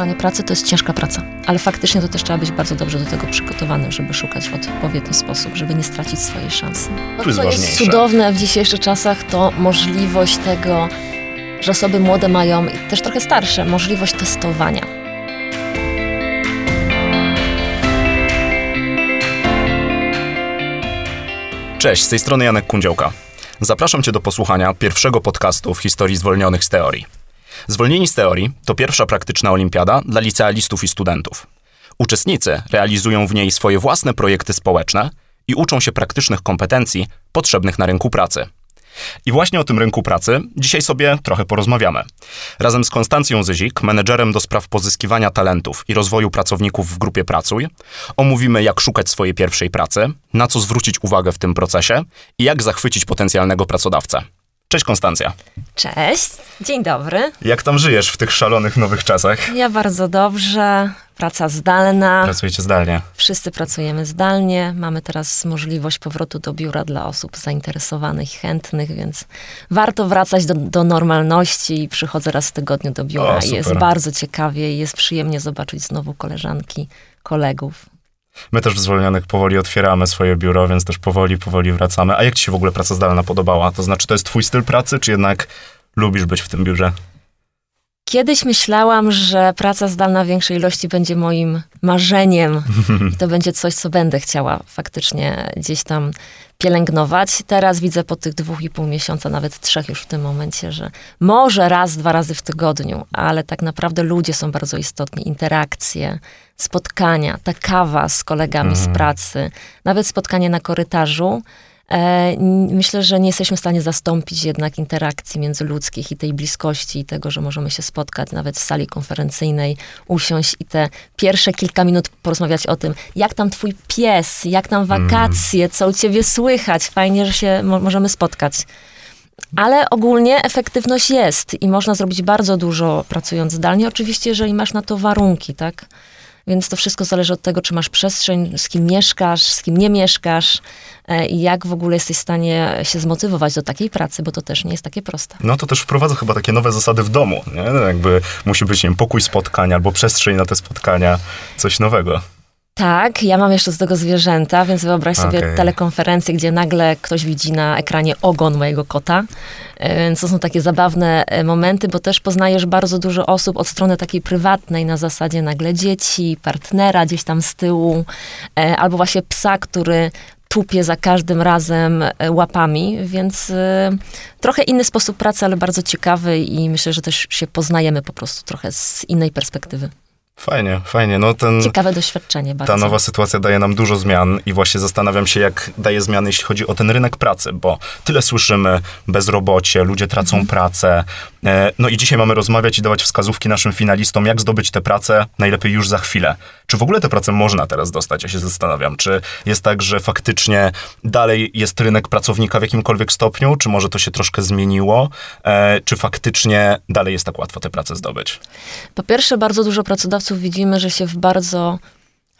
szukanie pracy to jest ciężka praca, ale faktycznie to też trzeba być bardzo dobrze do tego przygotowanym, żeby szukać w odpowiedni sposób, żeby nie stracić swojej szansy. To jest Co jest cudowne w dzisiejszych czasach, to możliwość tego, że osoby młode mają, i też trochę starsze, możliwość testowania. Cześć, z tej strony Janek Kundziołka. Zapraszam Cię do posłuchania pierwszego podcastu w historii zwolnionych z teorii. Zwolnieni z teorii to pierwsza praktyczna olimpiada dla licealistów i studentów. Uczestnicy realizują w niej swoje własne projekty społeczne i uczą się praktycznych kompetencji potrzebnych na rynku pracy. I właśnie o tym rynku pracy dzisiaj sobie trochę porozmawiamy. Razem z Konstancją Zyzik, menedżerem do spraw pozyskiwania talentów i rozwoju pracowników w grupie Pracuj, omówimy jak szukać swojej pierwszej pracy, na co zwrócić uwagę w tym procesie i jak zachwycić potencjalnego pracodawcę. Cześć Konstancja. Cześć, dzień dobry. Jak tam żyjesz w tych szalonych nowych czasach? Ja bardzo dobrze, praca zdalna. Pracujecie zdalnie. Wszyscy pracujemy zdalnie. Mamy teraz możliwość powrotu do biura dla osób zainteresowanych i chętnych, więc warto wracać do, do normalności. Przychodzę raz w tygodniu do biura O, jest bardzo ciekawie i jest przyjemnie zobaczyć znowu koleżanki, kolegów. My też w zwolnionych powoli otwieramy swoje biuro, więc też powoli, powoli wracamy. A jak ci się w ogóle praca zdalna podobała? To znaczy, to jest twój styl pracy, czy jednak lubisz być w tym biurze? Kiedyś myślałam, że praca zdalna w większej ilości będzie moim marzeniem i to będzie coś, co będę chciała faktycznie gdzieś tam pielęgnować. Teraz widzę po tych dwóch i pół miesiąca, nawet trzech już w tym momencie, że może raz, dwa razy w tygodniu, ale tak naprawdę ludzie są bardzo istotni, interakcje, spotkania, ta kawa z kolegami z pracy, nawet spotkanie na korytarzu. E, Myślę, że nie jesteśmy w stanie zastąpić jednak interakcji międzyludzkich i tej bliskości i tego, że możemy się spotkać nawet w sali konferencyjnej, usiąść i te pierwsze kilka minut porozmawiać o tym, jak tam twój pies, jak tam wakacje, co u ciebie słychać, fajnie, że się mo- możemy spotkać. Ale ogólnie efektywność jest i można zrobić bardzo dużo pracując zdalnie, oczywiście, jeżeli masz na to warunki, tak? Więc to wszystko zależy od tego, czy masz przestrzeń, z kim mieszkasz, z kim nie mieszkasz e, i jak w ogóle jesteś w stanie się zmotywować do takiej pracy, bo to też nie jest takie proste. No to też wprowadza chyba takie nowe zasady w domu, nie? Jakby musi być, nie wiem, pokój spotkań albo przestrzeń na te spotkania, coś nowego. Tak, ja mam jeszcze do tego zwierzęta, więc wyobraź sobie telekonferencję, gdzie nagle ktoś widzi na ekranie ogon mojego kota. E, Więc to są takie zabawne e, momenty, bo też poznajesz bardzo dużo osób od strony takiej prywatnej, na zasadzie nagle dzieci, partnera gdzieś tam z tyłu, e, albo właśnie psa, który tupie za każdym razem łapami, więc trochę inny sposób pracy, ale bardzo ciekawy i myślę, że też się poznajemy po prostu trochę z innej perspektywy. Fajnie, fajnie. No ten, Ciekawe doświadczenie bardzo. ta nowa sytuacja daje nam dużo zmian i właśnie zastanawiam się, jak daje zmiany, jeśli chodzi o ten rynek pracy, bo tyle słyszymy, bezrobocie, ludzie tracą Mhm. pracę. E, No i dzisiaj mamy rozmawiać i dawać wskazówki naszym finalistom, jak zdobyć tę pracę, najlepiej już za chwilę. Czy w ogóle tę pracę można teraz dostać? Ja się zastanawiam. Czy jest tak, że faktycznie dalej jest rynek pracownika w jakimkolwiek stopniu, czy może to się troszkę zmieniło? E, Czy faktycznie dalej jest tak łatwo tę pracę zdobyć? Po pierwsze, bardzo dużo pracodawców widzimy, że się w bardzo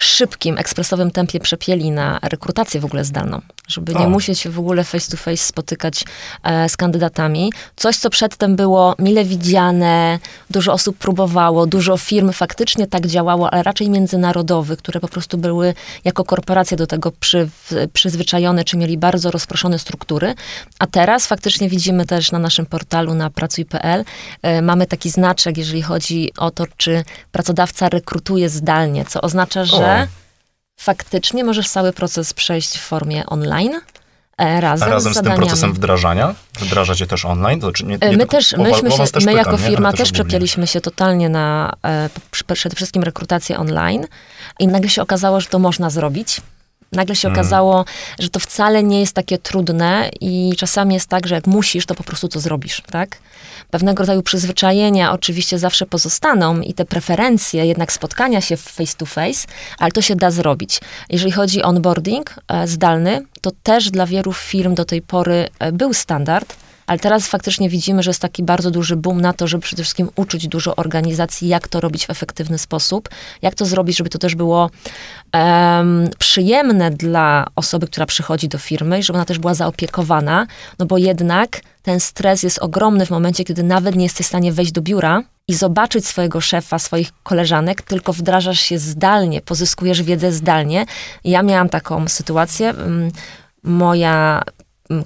szybkim, ekspresowym tempie przepieli na rekrutację w ogóle zdalną, żeby nie O. musieć się w ogóle face to face spotykać e, z kandydatami. Coś, co przedtem było mile widziane, dużo osób próbowało, dużo firm faktycznie tak działało, ale raczej międzynarodowych, które po prostu były jako korporacje do tego przy, przyzwyczajone, czy mieli bardzo rozproszone struktury. A teraz faktycznie widzimy też na naszym portalu na pracuj.pl e, mamy taki znaczek, jeżeli chodzi o to, czy pracodawca rekrutuje zdalnie, co oznacza, że Faktycznie możesz cały proces przejść w formie online. e, Razem, A razem z z tym procesem wdrażania? Wdrażacie też online? To znaczy nie, nie E, My tylko- też, myśmy się, też my jako nie? Firma też przepięliśmy się totalnie na e, przede wszystkim rekrutację online i nagle się okazało, że to można zrobić. Nagle się Mm. okazało, że to wcale nie jest takie trudne i czasami jest tak, że jak musisz, to po prostu to zrobisz, tak? Pewnego rodzaju przyzwyczajenia oczywiście zawsze pozostaną i te preferencje jednak spotkania się face to face, ale to się da zrobić. Jeżeli chodzi o onboarding e, zdalny, to też dla wielu firm do tej pory e, był standard, Ale teraz faktycznie widzimy, że jest taki bardzo duży boom na to, żeby przede wszystkim uczyć dużo organizacji, jak to robić w efektywny sposób, jak to zrobić, żeby to też było um, przyjemne dla osoby, która przychodzi do firmy i żeby ona też była zaopiekowana, no bo jednak ten stres jest ogromny w momencie, kiedy nawet nie jesteś w stanie wejść do biura i zobaczyć swojego szefa, swoich koleżanek, tylko wdrażasz się zdalnie, pozyskujesz wiedzę zdalnie. Ja miałam taką sytuację. Moja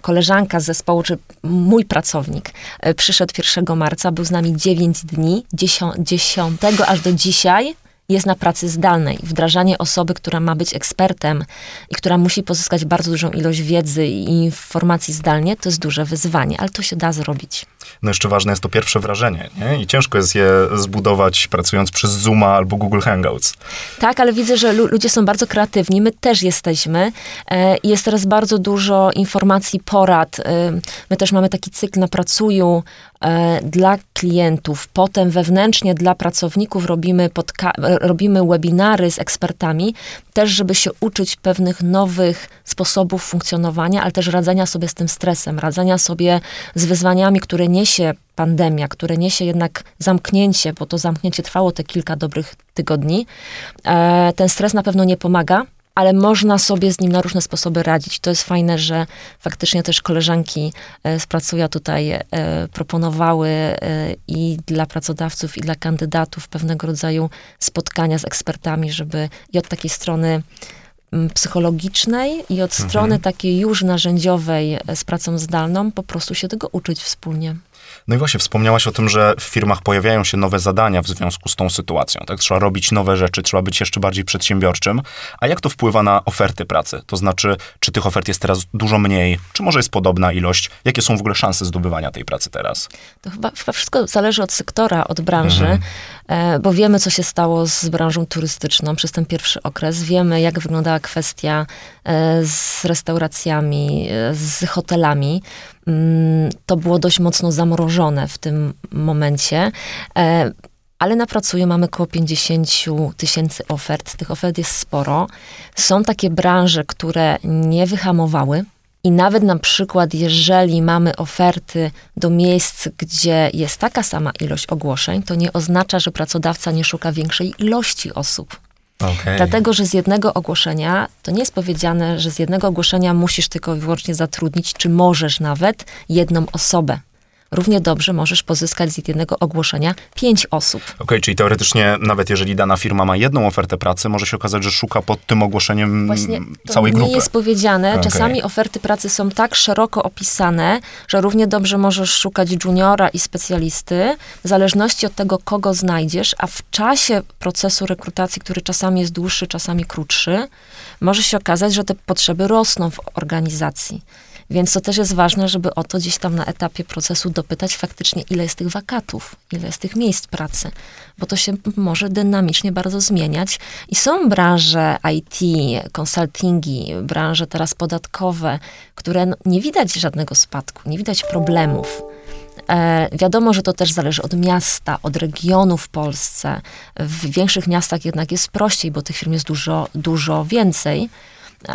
koleżanka z zespołu, czy mój pracownik e, przyszedł 1 marca, był z nami 9 dni, 10, 10 aż do dzisiaj jest na pracy zdalnej. Wdrażanie osoby, która ma być ekspertem i która musi pozyskać bardzo dużą ilość wiedzy i informacji zdalnie, to jest duże wyzwanie, ale to się da zrobić. No jeszcze ważne jest to pierwsze wrażenie, nie? I ciężko jest je zbudować pracując przez Zooma albo Google Hangouts. Tak, ale widzę, że ludzie są bardzo kreatywni, my też jesteśmy. E, jest teraz bardzo dużo informacji, porad. E, my też mamy taki cykl na Pracuju, E, dla klientów, potem wewnętrznie dla pracowników robimy, robimy webinary z ekspertami, też żeby się uczyć pewnych nowych sposobów funkcjonowania, ale też radzenia sobie z tym stresem, radzenia sobie z wyzwaniami, które niesie pandemia, które niesie jednak zamknięcie, bo to zamknięcie trwało te kilka dobrych tygodni. E, ten stres na pewno nie pomaga, ale można sobie z nim na różne sposoby radzić. To jest fajne, że faktycznie też koleżanki e, z Pracuja tutaj e, proponowały e, i dla pracodawców, i dla kandydatów pewnego rodzaju spotkania z ekspertami, żeby i od takiej strony psychologicznej i od mhm. strony takiej już narzędziowej z pracą zdalną po prostu się tego uczyć wspólnie. No i właśnie wspomniałaś o tym, że w firmach pojawiają się nowe zadania w związku z tą sytuacją. Tak, trzeba robić nowe rzeczy, trzeba być jeszcze bardziej przedsiębiorczym. A jak to wpływa na oferty pracy? To znaczy, czy tych ofert jest teraz dużo mniej, czy może jest podobna ilość? Jakie są w ogóle szanse zdobywania tej pracy teraz? To chyba, chyba wszystko zależy od sektora, od branży, mhm. E, bo wiemy, co się stało z branżą turystyczną przez ten pierwszy okres. Wiemy, jak wyglądała kwestia e, z restauracjami, e, z hotelami. Mm, to było dość mocno zamrożone w tym momencie. Ale na mamy około 50 tysięcy ofert. Tych ofert jest sporo. Są takie branże, które nie wyhamowały. I nawet na przykład, jeżeli mamy oferty do miejsc, gdzie jest taka sama ilość ogłoszeń, to nie oznacza, że pracodawca nie szuka większej ilości osób. Okay. Dlatego, że z jednego ogłoszenia, to nie jest powiedziane, że z jednego ogłoszenia musisz tylko i wyłącznie zatrudnić, czy możesz nawet jedną osobę równie dobrze możesz pozyskać z jednego ogłoszenia pięć osób. Okej, okay, czyli teoretycznie nawet jeżeli dana firma ma jedną ofertę pracy, może się okazać, że szuka pod tym ogłoszeniem Właśnie całej grupy. nie jest powiedziane. Okay. Czasami oferty pracy są tak szeroko opisane, że równie dobrze możesz szukać juniora i specjalisty, w zależności od tego, kogo znajdziesz, a w czasie procesu rekrutacji, który czasami jest dłuższy, czasami krótszy, może się okazać, że te potrzeby rosną w organizacji. Więc to też jest ważne, żeby o to gdzieś tam na etapie procesu dopytać faktycznie, ile jest tych wakatów, ile jest tych miejsc pracy, bo to się może dynamicznie bardzo zmieniać. I są branże IT, konsultingi, branże teraz podatkowe, które no, nie widać żadnego spadku, nie widać problemów. E, wiadomo, że to też zależy od miasta, od regionu w Polsce. W większych miastach jednak jest prościej, bo tych firm jest dużo, dużo więcej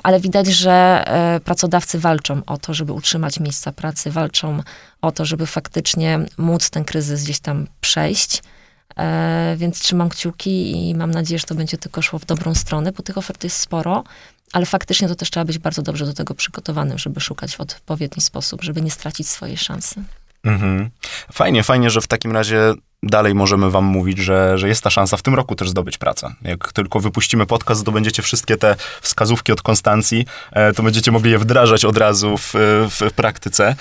ale widać, że e, pracodawcy walczą o to, żeby utrzymać miejsca pracy, walczą o to, żeby faktycznie móc ten kryzys gdzieś tam przejść. E, więc trzymam kciuki i mam nadzieję, że to będzie tylko szło w dobrą stronę, bo tych ofert jest sporo, ale faktycznie to też trzeba być bardzo dobrze do tego przygotowanym, żeby szukać w odpowiedni sposób, żeby nie stracić swojej szansy. Mhm. Fajnie, fajnie, że w takim razie dalej możemy wam mówić, że, że jest ta szansa w tym roku też zdobyć pracę. Jak tylko wypuścimy podcast, zdobędziecie wszystkie te wskazówki od Konstancji, e, to będziecie mogli je wdrażać od razu w, w, praktyce.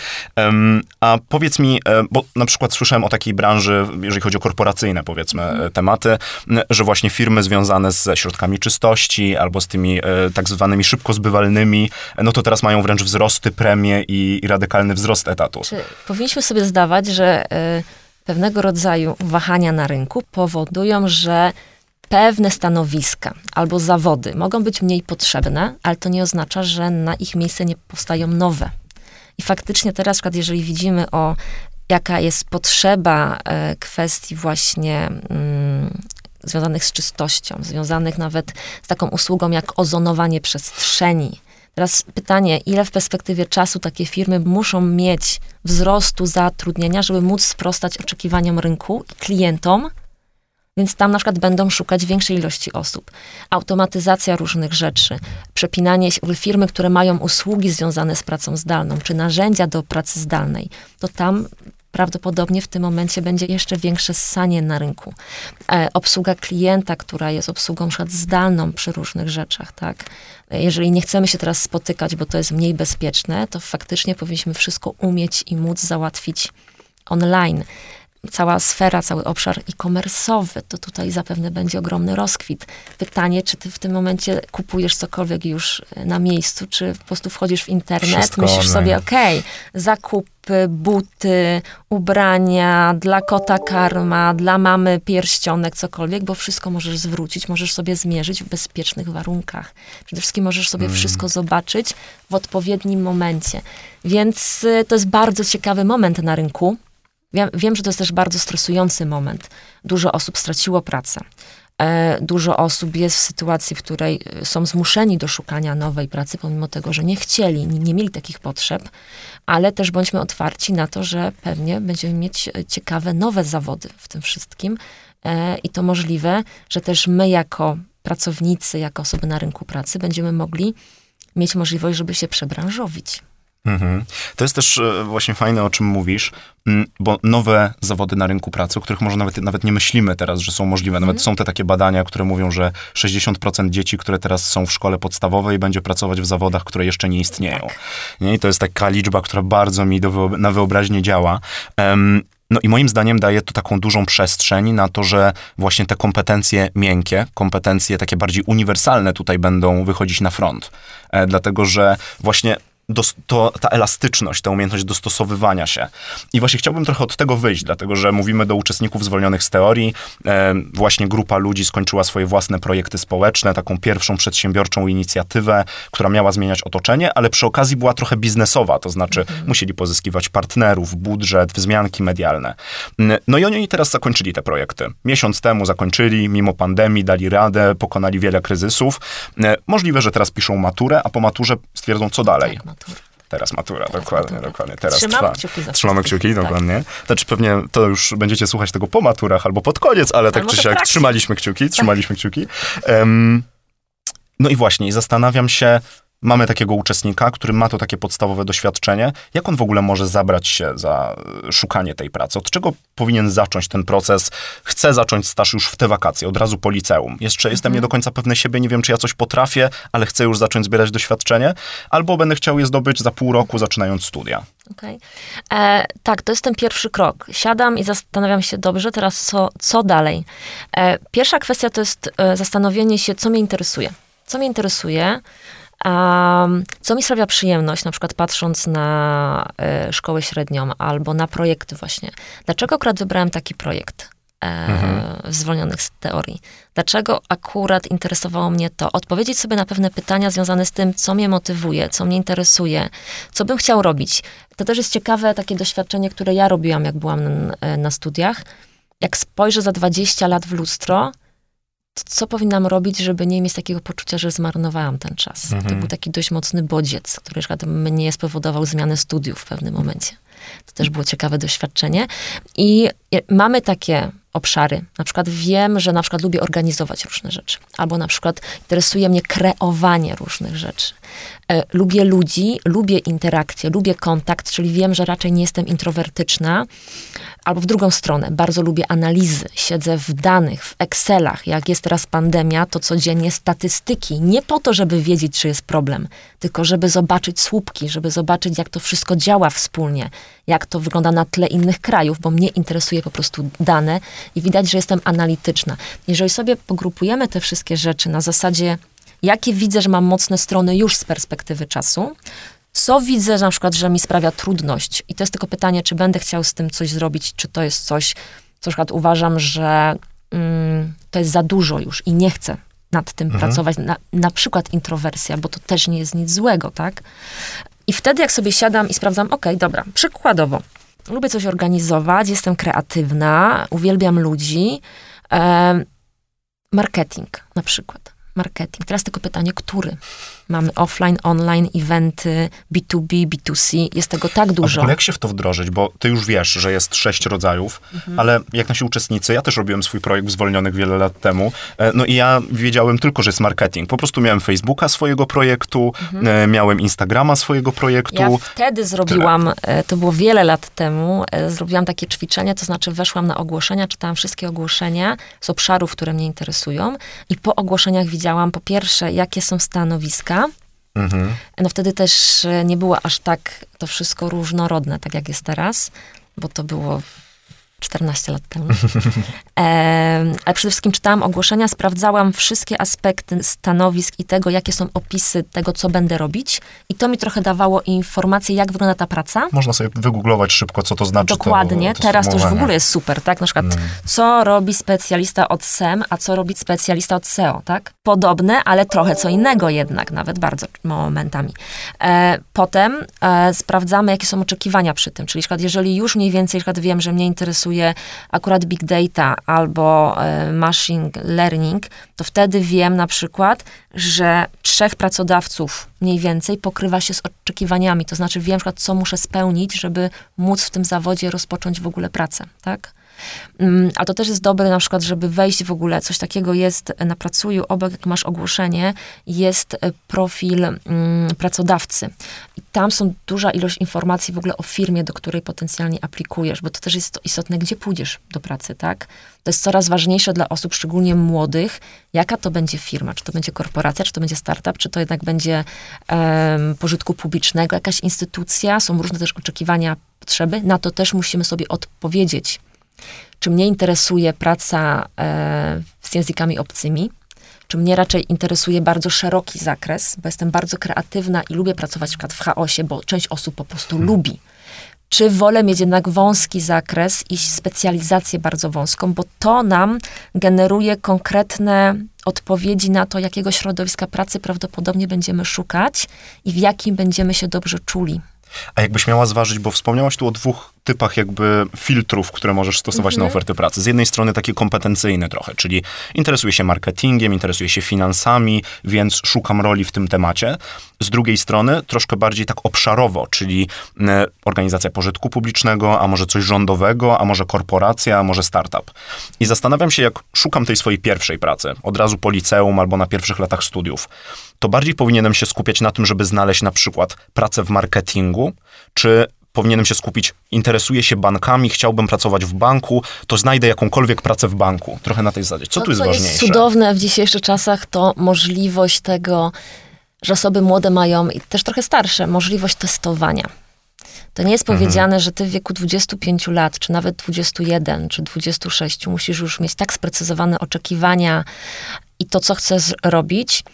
A powiedz mi, e, bo na przykład słyszałem o takiej branży, jeżeli chodzi o korporacyjne, powiedzmy, mm. tematy, że właśnie firmy związane ze środkami czystości albo z tymi tak zwanymi szybko zbywalnymi, no to teraz mają wręcz wzrosty, premie i, i radykalny wzrost etatów. Czy powinniśmy sobie zdawać, że pewnego rodzaju wahania na rynku powodują, że pewne stanowiska albo zawody mogą być mniej potrzebne, ale to nie oznacza, że na ich miejsce nie powstają nowe. I faktycznie teraz, przykład, jeżeli widzimy o jaka jest potrzeba e, kwestii właśnie mm, związanych z czystością, związanych nawet z taką usługą jak ozonowanie przestrzeni, Teraz pytanie, ile w perspektywie czasu takie firmy muszą mieć wzrostu zatrudnienia, żeby móc sprostać oczekiwaniom rynku i klientom, więc tam na przykład będą szukać większej ilości osób. Automatyzacja różnych rzeczy, przepinanie się, firmy, które mają usługi związane z pracą zdalną, czy narzędzia do pracy zdalnej, to tam prawdopodobnie w tym momencie będzie jeszcze większe ssanie na rynku. E, obsługa klienta, która jest obsługą przykład zdalną przy różnych rzeczach, tak? Jeżeli nie chcemy się teraz spotykać, bo to jest mniej bezpieczne, to faktycznie powinniśmy wszystko umieć i móc załatwić online cała sfera, cały obszar e-commerce'owy, to tutaj zapewne będzie ogromny rozkwit. Pytanie, czy ty w tym momencie kupujesz cokolwiek już e, na miejscu, czy po prostu wchodzisz w internet, Wszystko myślisz sobie, okej, okay, zakupy, buty, ubrania, dla kota karma, dla mamy pierścionek, cokolwiek, bo wszystko możesz zwrócić, możesz sobie zmierzyć w bezpiecznych warunkach. Przede wszystkim możesz sobie mm. wszystko zobaczyć w odpowiednim momencie. Więc e, to jest bardzo ciekawy moment na rynku Wiem, wiem, że to jest też bardzo stresujący moment. Dużo osób straciło pracę. E, dużo osób jest w sytuacji, w której e, są zmuszeni do szukania nowej pracy, pomimo tego, że nie chcieli, nie, mieli takich potrzeb, ale też bądźmy otwarci na to, że pewnie będziemy mieć e, ciekawe nowe zawody w tym wszystkim. I to możliwe, że też my, jako pracownicy, jako osoby na rynku pracy, będziemy mogli mieć możliwość, żeby się przebranżowić. Mhm. To jest też e, właśnie fajne, o czym mówisz, mm, bo nowe zawody na rynku pracy, o których może nawet, nawet nie myślimy teraz, że są możliwe. Nawet mhm. są te takie badania, które mówią, że 60% dzieci, które teraz są w szkole podstawowej, będzie pracować w zawodach, które jeszcze nie istnieją. Tak. Nie? I to jest taka liczba, która bardzo mi do, na wyobraźnię działa. Um, no i moim zdaniem daje to taką dużą przestrzeń na to, że właśnie te kompetencje miękkie, kompetencje takie bardziej uniwersalne tutaj będą wychodzić na front. E, dlatego, że właśnie to, ta elastyczność, ta umiejętność dostosowywania się. I właśnie chciałbym trochę od tego wyjść, dlatego że mówimy do uczestników zwolnionych z teorii. E, właśnie grupa ludzi skończyła swoje własne projekty społeczne, taką pierwszą przedsiębiorczą inicjatywę, która miała zmieniać otoczenie, ale przy okazji była trochę biznesowa, to znaczy mhm. musieli pozyskiwać partnerów, budżet, wzmianki medialne. No i oni teraz zakończyli te projekty. Miesiąc temu zakończyli, mimo pandemii, dali radę, pokonali wiele kryzysów. E, możliwe, że teraz piszą maturę, a po maturze stwierdzą, co dalej. Tak, Teraz matura, Teraz dokładnie, matura. dokładnie. Teraz Trzymamy trwa. kciuki za Trzymamy kciuki, tak. dokładnie. Znaczy pewnie to już będziecie słuchać tego po maturach albo pod koniec, ale tak czy siak trzymaliśmy kciuki, trzymaliśmy kciuki. Um, no i właśnie, zastanawiam się, mamy takiego uczestnika, który ma to takie podstawowe doświadczenie, jak on w ogóle może zabrać się za e, szukanie tej pracy? Od czego powinien zacząć ten proces? Chcę zacząć staż już w te wakacje, od razu po liceum. Jeszcze mhm. jestem nie do końca pewny siebie, nie wiem, czy ja coś potrafię, ale chcę już zacząć zbierać doświadczenie, albo będę chciał je zdobyć za pół roku, zaczynając studia. Okay. E, tak, to jest ten pierwszy krok. Siadam i zastanawiam się, dobrze, teraz co, co dalej? E, pierwsza kwestia to jest e, zastanowienie się, co mnie interesuje. Co mnie interesuje, Um, co mi sprawia przyjemność, na przykład patrząc na y, szkołę średnią albo na projekty właśnie. Dlaczego akurat wybrałem taki projekt e, mhm. zwolnionych z teorii? Dlaczego akurat interesowało mnie to? Odpowiedzieć sobie na pewne pytania związane z tym, co mnie motywuje, co mnie interesuje, co bym chciał robić. To też jest ciekawe takie doświadczenie, które ja robiłam, jak byłam na, e, na studiach. Jak spojrzę za 20 lat w lustro, co powinnam robić, żeby nie mieć takiego poczucia, że zmarnowałam ten czas. Mhm. To był taki dość mocny bodziec, który na mnie spowodował zmianę studiów w pewnym momencie. To też było ciekawe doświadczenie. I mamy takie obszary. Na przykład wiem, że na przykład lubię organizować różne rzeczy. Albo na przykład interesuje mnie kreowanie różnych rzeczy. E, lubię ludzi, lubię interakcję, lubię kontakt, czyli wiem, że raczej nie jestem introwertyczna. Albo w drugą stronę, bardzo lubię analizy. Siedzę w danych, w Excelach. Jak jest teraz pandemia, to codziennie statystyki. Nie po to, żeby wiedzieć, czy jest problem, tylko żeby zobaczyć słupki, żeby zobaczyć, jak to wszystko działa wspólnie, jak to wygląda na tle innych krajów, bo mnie interesuje po prostu dane i widać, że jestem analityczna. Jeżeli sobie pogrupujemy te wszystkie rzeczy na zasadzie jakie widzę, że mam mocne strony już z perspektywy czasu, co widzę na przykład, że mi sprawia trudność. I to jest tylko pytanie, czy będę chciał z tym coś zrobić, czy to jest coś, co na przykład uważam, że mm, to jest za dużo już i nie chcę nad tym mhm. pracować. Na, na przykład introwersja, bo to też nie jest nic złego, tak? I wtedy, jak sobie siadam i sprawdzam, ok, dobra, przykładowo, lubię coś organizować, jestem kreatywna, uwielbiam ludzi, e, marketing na przykład marketing. Teraz tylko pytanie, który? Mamy offline, online, eventy, B2B, B2C. Jest tego tak dużo. A jak się w to wdrożyć? Bo ty już wiesz, że jest sześć rodzajów, mhm. ale jak nasi uczestnicy, ja też robiłem swój projekt w Zwolnionych wiele lat temu, e, no i ja wiedziałem tylko, że jest marketing. Po prostu miałem Facebooka swojego projektu, mhm. E, miałem Instagrama swojego projektu. Ja wtedy zrobiłam, Tyle. to było wiele lat temu, zrobiłam takie ćwiczenie, to znaczy weszłam na ogłoszenia, czytałam wszystkie ogłoszenia z obszarów, które mnie interesują i po ogłoszeniach widziałam po pierwsze, jakie są stanowiska, Mhm. No wtedy też e, nie było aż tak to wszystko różnorodne, tak jak jest teraz, bo to było 14 lat temu. E, ale przede wszystkim czytałam ogłoszenia, sprawdzałam wszystkie aspekty stanowisk i tego, jakie są opisy tego, co będę robić. I to mi trochę dawało informacje, jak wygląda ta praca. Można sobie wygooglować szybko, co to znaczy. Dokładnie. To, to Teraz to już w ogóle jest super, tak? Na przykład, no. co robi specjalista od SEM, a co robi specjalista od SEO, tak? Podobne, ale trochę co innego jednak, nawet bardzo momentami. E, potem e, sprawdzamy, jakie są oczekiwania przy tym. Czyli na przykład, jeżeli już mniej więcej na przykład wiem, że mnie interesuje akurat big data albo e, machine learning, to wtedy wiem na przykład, że trzech pracodawców mniej więcej pokrywa się z oczekiwaniami. To znaczy wiem, na przykład, co muszę spełnić, żeby móc w tym zawodzie rozpocząć w ogóle pracę, tak? Mm, a to też jest dobre na przykład, żeby wejść w ogóle, coś takiego jest na Pracuju, obok jak masz ogłoszenie, jest e, profil mm, pracodawcy. I tam są duża ilość informacji w ogóle o firmie, do której potencjalnie aplikujesz, bo to też jest istotne, gdzie pójdziesz do pracy, tak? To jest coraz ważniejsze dla osób, szczególnie młodych, jaka to będzie firma, czy to będzie korporacja, czy to będzie startup, czy to jednak będzie um, pożytku publicznego, jakaś instytucja, są różne też oczekiwania, potrzeby, na to też musimy sobie odpowiedzieć czy mnie interesuje praca e, z językami obcymi, czy mnie raczej interesuje bardzo szeroki zakres, bo jestem bardzo kreatywna i lubię pracować w w chaosie, bo część osób po prostu hmm. lubi. Czy wolę mieć jednak wąski zakres i specjalizację bardzo wąską, bo to nam generuje konkretne odpowiedzi na to, jakiego środowiska pracy prawdopodobnie będziemy szukać i w jakim będziemy się dobrze czuli. A jakbyś miała zważyć, bo wspomniałaś tu o dwóch typach jakby filtrów, które możesz stosować mhm. na oferty pracy. Z jednej strony takie kompetencyjne trochę, czyli interesuję się marketingiem, interesuję się finansami, więc szukam roli w tym temacie. Z drugiej strony troszkę bardziej tak obszarowo, czyli e, organizacja pożytku publicznego, a może coś rządowego, a może korporacja, a może startup. I zastanawiam się, jak szukam tej swojej pierwszej pracy, od razu po liceum albo na pierwszych latach studiów, to bardziej powinienem się skupiać na tym, żeby znaleźć na przykład pracę w marketingu, czy powinienem się skupić, interesuję się bankami, chciałbym pracować w banku, to znajdę jakąkolwiek pracę w banku. Trochę na tej zasadzie. Co to, tu jest co ważniejsze? jest cudowne w dzisiejszych czasach, to możliwość tego, że osoby młode mają i też trochę starsze, możliwość testowania. To nie jest mhm. powiedziane, że ty w wieku 25 lat, czy nawet 21, czy 26 musisz już mieć tak sprecyzowane oczekiwania i to, co chcesz robić,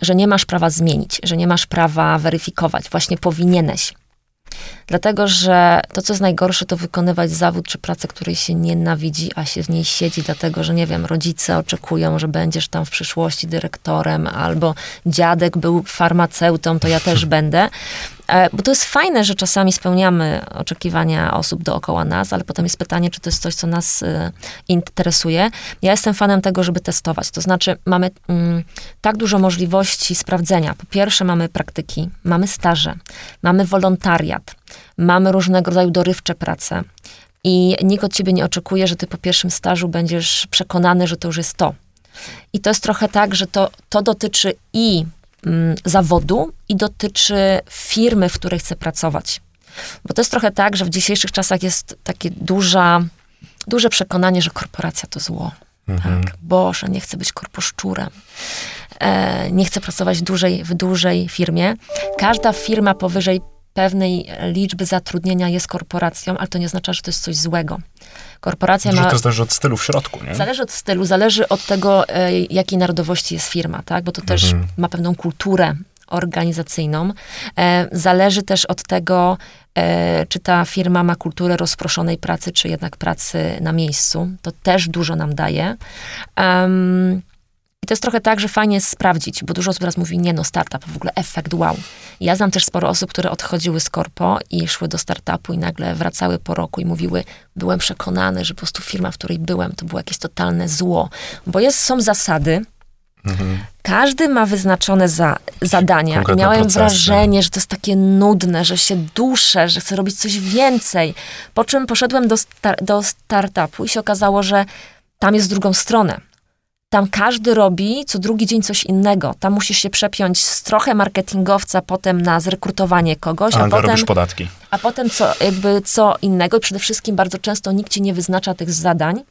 że nie masz prawa zmienić, że nie masz prawa weryfikować. Właśnie powinieneś. Dlatego, że to, co jest najgorsze, to wykonywać zawód czy pracę, której się nienawidzi, a się w niej siedzi, dlatego, że nie wiem, rodzice oczekują, że będziesz tam w przyszłości dyrektorem, albo dziadek był farmaceutą, to ja też będę. E, bo to jest fajne, że czasami spełniamy oczekiwania osób dookoła nas, ale potem jest pytanie, czy to jest coś, co nas y, interesuje. Ja jestem fanem tego, żeby testować. To znaczy, mamy mm, tak dużo możliwości sprawdzenia. Po pierwsze, mamy praktyki, mamy staże, mamy wolontariat, mamy różnego rodzaju dorywcze prace. I nikt od ciebie nie oczekuje, że ty po pierwszym stażu będziesz przekonany, że to już jest to. I to jest trochę tak, że to, to dotyczy i Mm, zawodu i dotyczy firmy, w której chcę pracować. Bo to jest trochę tak, że w dzisiejszych czasach jest takie duża, duże przekonanie, że korporacja to zło. Mhm. Tak? Boże, nie chcę być korposzczurem. E, nie chcę pracować w dużej, w dużej firmie. Każda firma powyżej pewnej liczby zatrudnienia jest korporacją, ale to nie oznacza, że to jest coś złego. Korporacja ma... To zależy od stylu w środku, nie? Zależy od stylu, zależy od tego, e, jakiej narodowości jest firma, tak? Bo to też mhm. ma pewną kulturę organizacyjną. E, zależy też od tego, e, czy ta firma ma kulturę rozproszonej pracy, czy jednak pracy na miejscu. To też dużo nam daje. Um, i to jest trochę tak, że fajnie jest sprawdzić, bo dużo osób teraz mówi, nie no, startup, w ogóle efekt wow. Ja znam też sporo osób, które odchodziły z korpo i szły do startupu i nagle wracały po roku i mówiły, byłem przekonany, że po prostu firma, w której byłem, to było jakieś totalne zło. Bo jest, są zasady, Każdy ma wyznaczone za, zadania. Konkretne Miałem procesy. wrażenie, że to jest takie nudne, że się duszę, że chcę robić coś więcej. Po czym poszedłem do, star- do startupu i się okazało, że tam jest drugą stronę. Tam każdy robi co drugi dzień coś innego. Tam musisz się przepiąć z trochę marketingowca potem na zrekrutowanie kogoś, A, a, potem, robisz podatki. a potem co, jakby co innego. I przede wszystkim bardzo często nikt ci nie wyznacza tych zadań,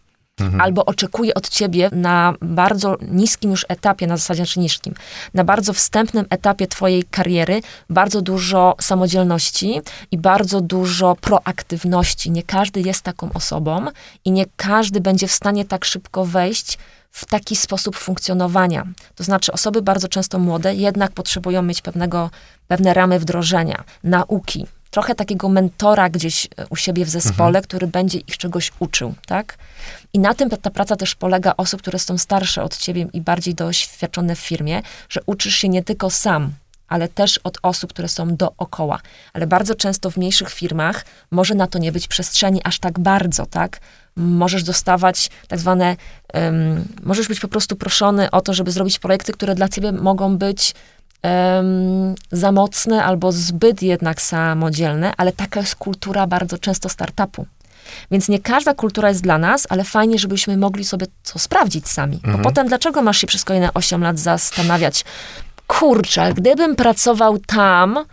albo oczekuje od ciebie na bardzo niskim już etapie, na zasadzie znaczy niskim, na bardzo wstępnym etapie twojej kariery bardzo dużo samodzielności i bardzo dużo proaktywności. Nie każdy jest taką osobą i nie każdy będzie w stanie tak szybko wejść w taki sposób funkcjonowania. To znaczy osoby bardzo często młode jednak potrzebują mieć pewnego, pewne ramy wdrożenia, nauki, trochę takiego mentora gdzieś e, u siebie w zespole, który będzie ich czegoś uczył, tak? I na tym ta, ta praca też polega osób, które są starsze od ciebie i bardziej doświadczone w firmie, że uczysz się nie tylko sam, ale też od osób, które są dookoła. Ale bardzo często w mniejszych firmach może na to nie być przestrzeni aż tak bardzo, tak? Możesz dostawać tak zwane, em, możesz być po prostu proszony o to, żeby zrobić projekty, które dla ciebie mogą być em, za mocne albo zbyt jednak samodzielne, ale taka jest kultura bardzo często startupu. Więc nie każda kultura jest dla nas, ale fajnie, żebyśmy mogli sobie to sprawdzić sami. Bo potem dlaczego masz się przez kolejne 8 lat zastanawiać, kurczę, ale gdybym pracował tam,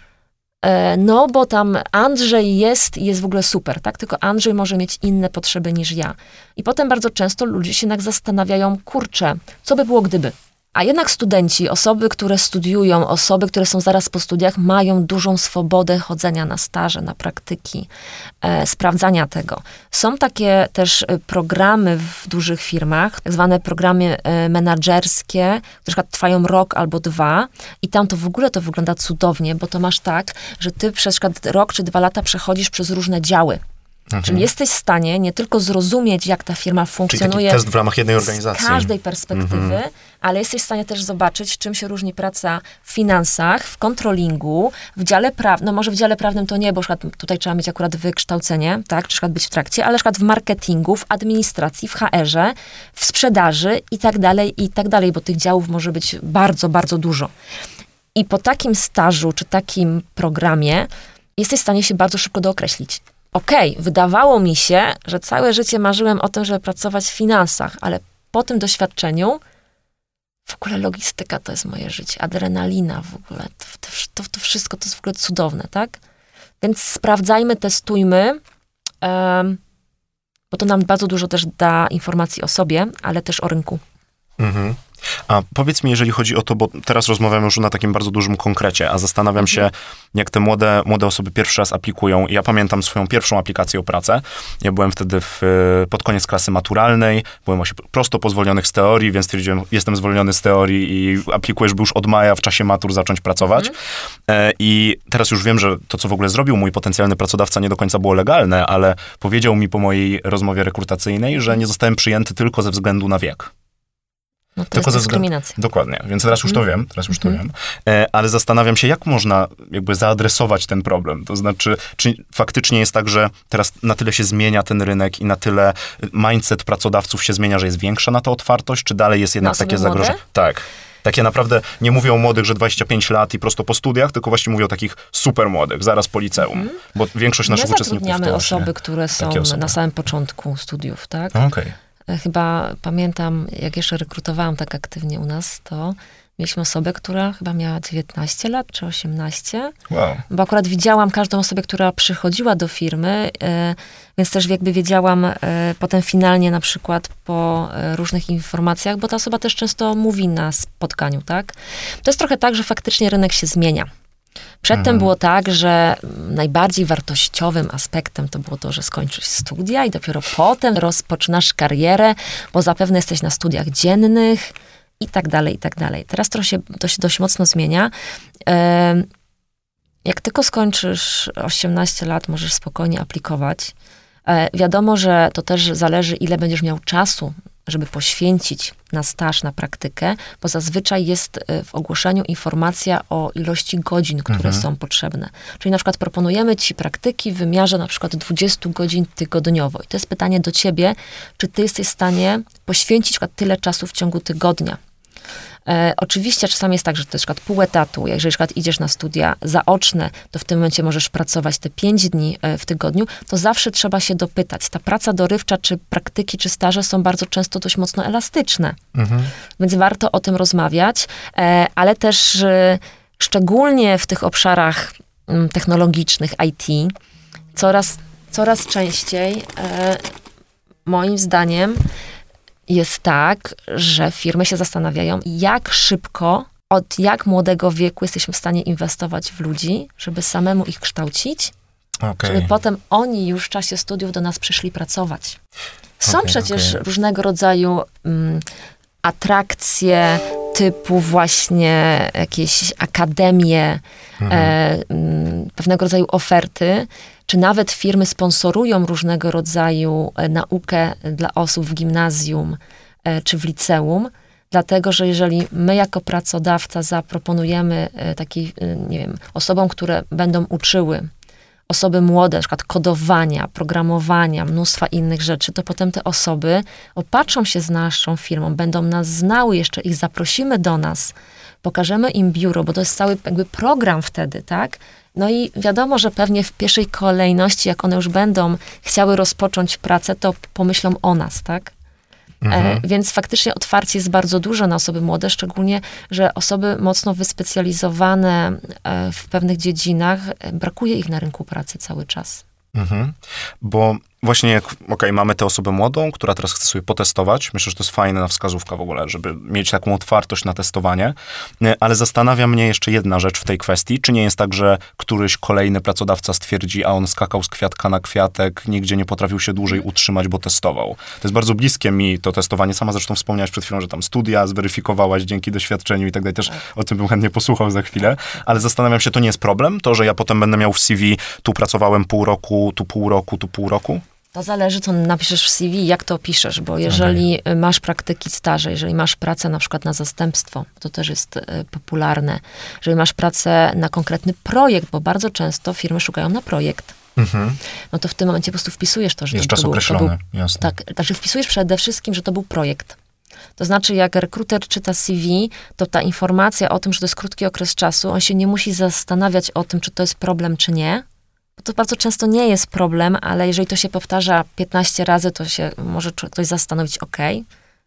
no bo tam Andrzej jest i jest w ogóle super, tak? Tylko Andrzej może mieć inne potrzeby niż ja. I potem bardzo często ludzie się jednak zastanawiają, kurczę, co by było gdyby? A jednak studenci, osoby, które studiują, osoby, które są zaraz po studiach, mają dużą swobodę chodzenia na staże, na praktyki, e, sprawdzania tego. Są takie też e, programy w dużych firmach, tak zwane programy e, menadżerskie, które trwają rok albo dwa i tam to w ogóle to wygląda cudownie, bo to masz tak, że ty przez przykład rok czy dwa lata przechodzisz przez różne działy. Czyli jesteś w stanie nie tylko zrozumieć, jak ta firma Mhm. Czyli funkcjonuje test w ramach jednej organizacji. z każdej perspektywy, ale jesteś w stanie też zobaczyć, czym się różni praca w finansach, w kontrolingu, w dziale prawnym, no może w dziale prawnym to nie, bo tutaj trzeba mieć akurat wykształcenie, tak, czy być w trakcie, ale na przykład w marketingu, w administracji, w HR-ze, w sprzedaży i tak dalej, i tak dalej, bo tych działów może być bardzo, bardzo dużo. I po takim stażu, czy takim programie, jesteś w stanie się bardzo szybko dookreślić. Okej, wydawało mi się, że całe życie marzyłem o tym, żeby pracować w finansach, ale po tym doświadczeniu w ogóle logistyka to jest moje życie, adrenalina w ogóle, to, to, to, wszystko to jest w ogóle cudowne, tak? Więc sprawdzajmy, testujmy, em, bo to nam bardzo dużo też da informacji o sobie, ale też o rynku. Mhm. A powiedz mi, jeżeli chodzi o to, bo teraz rozmawiamy już na takim bardzo dużym konkrecie, a zastanawiam się, jak te młode, młode osoby pierwszy raz aplikują. Ja pamiętam swoją pierwszą aplikację o pracę. Ja byłem wtedy w, e, pod koniec klasy maturalnej, byłem właśnie prosto po zwolnionych z teorii, więc stwierdziłem, jestem zwolniony z teorii i aplikuję, żeby już od maja w czasie matur zacząć pracować. E, I teraz już wiem, że to, co w ogóle zrobił mój potencjalny pracodawca, nie do końca było legalne, ale powiedział mi po mojej rozmowie rekrutacyjnej, że nie zostałem przyjęty tylko ze względu na wiek. No to Tylko jest ze względu- dyskryminacja. Dokładnie, więc teraz już to Mhm. wiem, teraz już to wiem, e, ale zastanawiam się, jak można jakby zaadresować ten problem. To znaczy, czy faktycznie jest tak, że teraz na tyle się zmienia ten rynek i na tyle mindset pracodawców się zmienia, że jest większa na to otwartość, czy dalej jest jednak takie zagrożenie? Tak. Takie naprawdę nie mówię o młodych, że 25 lat i prosto po studiach, tylko właśnie mówię o takich super młodych, zaraz po liceum. Bo większość naszych My uczestników Mhm. to osoby, które są osoby. na samym początku studiów, tak? Okej. E, Chyba pamiętam, jak jeszcze rekrutowałam tak aktywnie u nas, to mieliśmy osobę, która chyba miała 19 lat czy 18, Wow. bo akurat widziałam każdą osobę, która przychodziła do firmy, e, więc też jakby wiedziałam e, potem finalnie na przykład po e, różnych informacjach, bo ta osoba też często mówi na spotkaniu, tak? To jest trochę tak, że faktycznie rynek się zmienia. Przedtem było tak, że najbardziej wartościowym aspektem to było to, że skończysz studia i dopiero potem rozpoczynasz karierę, bo zapewne jesteś na studiach dziennych i tak dalej, i tak dalej. Teraz to się, to się dość mocno zmienia. Jak tylko skończysz 18 lat, możesz spokojnie aplikować. E, Wiadomo, że to też zależy, ile będziesz miał czasu, żeby poświęcić na staż, na praktykę, bo zazwyczaj jest e, w ogłoszeniu informacja o ilości godzin, które są potrzebne. Czyli na przykład proponujemy ci praktyki w wymiarze na przykład 20 godzin tygodniowo. I to jest pytanie do ciebie, czy ty jesteś w stanie poświęcić na przykład tyle czasu w ciągu tygodnia. E, oczywiście czasami jest tak, że to jest przykład pół etatu. Jeżeli przykład idziesz na studia zaoczne, to w tym momencie możesz pracować te pięć dni e, w tygodniu, to zawsze trzeba się dopytać. Ta praca dorywcza, czy praktyki, czy staże są bardzo często dość mocno elastyczne. Mhm. Więc warto o tym rozmawiać, e, ale też e, szczególnie w tych obszarach mm, technologicznych, IT, coraz, coraz częściej e, moim zdaniem jest tak, że firmy się zastanawiają, jak szybko, od jak młodego wieku jesteśmy w stanie inwestować w ludzi, żeby samemu ich kształcić, okay. żeby potem oni już w czasie studiów do nas przyszli pracować. Są okay, przecież okay. różnego rodzaju um, atrakcje typu właśnie jakieś akademie, mhm. e, um, pewnego rodzaju oferty, czy nawet firmy sponsorują różnego rodzaju e, naukę dla osób w gimnazjum e, czy w liceum, dlatego że jeżeli my jako pracodawca zaproponujemy e, takiej, nie wiem, osobom, które będą uczyły osoby młode, na przykład kodowania, programowania, mnóstwa innych rzeczy, to potem te osoby opatrzą się z naszą firmą, będą nas znały, jeszcze ich zaprosimy do nas, pokażemy im biuro, bo to jest cały jakby program wtedy, tak? No i wiadomo, że pewnie w pierwszej kolejności, jak one już będą chciały rozpocząć pracę, to pomyślą o nas, tak? Mhm. E, więc faktycznie otwarcie jest bardzo duże na osoby młode, szczególnie, że osoby mocno wyspecjalizowane e, w pewnych dziedzinach, e, brakuje ich na rynku pracy cały czas. Mhm. Bo właśnie jak, okej, okay, mamy tę osobę młodą, która teraz chce sobie potestować. Myślę, że to jest fajna wskazówka w ogóle, żeby mieć taką otwartość na testowanie. Ale zastanawia mnie jeszcze jedna rzecz w tej kwestii. Czy nie jest tak, że któryś kolejny pracodawca stwierdzi, a on skakał z kwiatka na kwiatek, nigdzie nie potrafił się dłużej utrzymać, bo testował. To jest bardzo bliskie mi to testowanie. Sama zresztą wspomniałaś przed chwilą, że tam studia zweryfikowałaś dzięki doświadczeniu i tak dalej. Też o tym bym chętnie posłuchał za chwilę. Ale zastanawiam się, to nie jest problem? To, że ja potem będę miał w CV, tu pracowałem pół roku, tu pół roku, tu pół roku? To zależy, co napiszesz w CV, jak to opiszesz, bo jeżeli okay. masz praktyki staże, jeżeli masz pracę na przykład na zastępstwo, to też jest y, popularne. Jeżeli masz pracę na konkretny projekt, bo bardzo często firmy szukają na projekt. Mhm. No to w tym momencie po prostu wpisujesz to, że jest to, czas to określony, był, jasne. Tak, znaczy wpisujesz przede wszystkim, że to był projekt. To znaczy, jak rekruter czyta CV, to ta informacja o tym, że to jest krótki okres czasu, on się nie musi zastanawiać o tym, czy to jest problem, czy nie, to bardzo często nie jest problem, ale jeżeli to się powtarza 15 razy, to się może ktoś zastanowić, ok,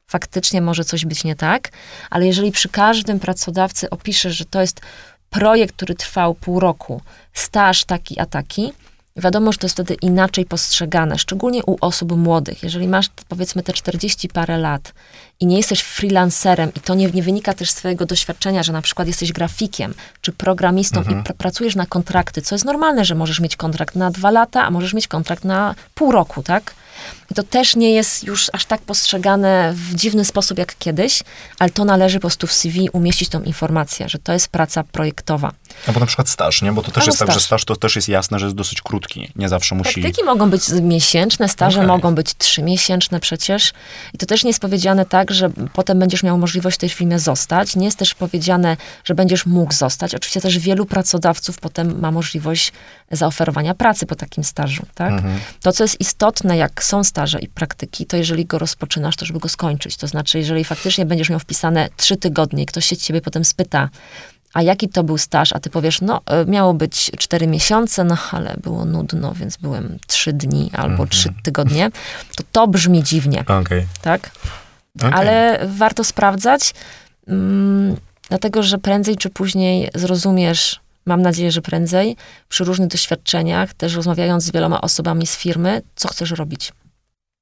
faktycznie może coś być nie tak, ale jeżeli przy każdym pracodawcy opisze, że to jest projekt, który trwał pół roku, staż taki a taki, wiadomo, że to jest wtedy inaczej postrzegane, szczególnie u osób młodych. Jeżeli masz powiedzmy te 40 parę lat i nie jesteś freelancerem i to nie, nie wynika też z twojego doświadczenia, że na przykład jesteś grafikiem czy programistą mhm. i pr pracujesz na kontrakty, co jest normalne, że możesz mieć kontrakt na dwa lata, a możesz mieć kontrakt na pół roku, tak? I to też nie jest już aż tak postrzegane w dziwny sposób jak kiedyś, ale to należy po prostu w CV umieścić tą informację, że to jest praca projektowa. Albo na przykład staż, nie? Bo to też Albo jest staż. tak, że staż to też jest jasne, że jest dosyć krótki. Nie zawsze musi... Praktyki mogą być miesięczne, staże okay. mogą być trzymiesięczne przecież. I to też nie jest powiedziane tak, że potem będziesz miał możliwość w tej firmie zostać. Nie jest też powiedziane, że będziesz mógł zostać. Oczywiście też wielu pracodawców potem ma możliwość zaoferowania pracy po takim stażu, tak? Mhm. To, co jest istotne, jak są staże i praktyki, to jeżeli go rozpoczynasz, to żeby go skończyć. To znaczy, jeżeli faktycznie będziesz miał wpisane trzy tygodnie i ktoś się ciebie potem spyta, a jaki to był staż, a ty powiesz, no e, miało być cztery miesiące, no ale było nudno, więc byłem trzy dni albo trzy mhm. tygodnie, to to brzmi dziwnie, okay. tak? Okay. Ale warto sprawdzać, mm, dlatego że prędzej czy później zrozumiesz, mam nadzieję, że prędzej, przy różnych doświadczeniach, też rozmawiając z wieloma osobami z firmy, co chcesz robić.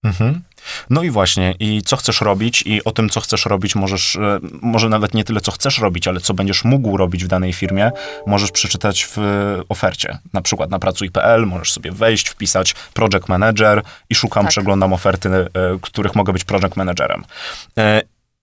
Mhm. No i właśnie, i co chcesz robić, i o tym, co chcesz robić, możesz, e, może nawet nie tyle, co chcesz robić, ale co będziesz mógł robić w danej firmie, możesz przeczytać w ofercie. Na przykład na pracuj.pl możesz sobie wejść, wpisać project manager i szukam, tak. przeglądam oferty, e, których mogę być project managerem.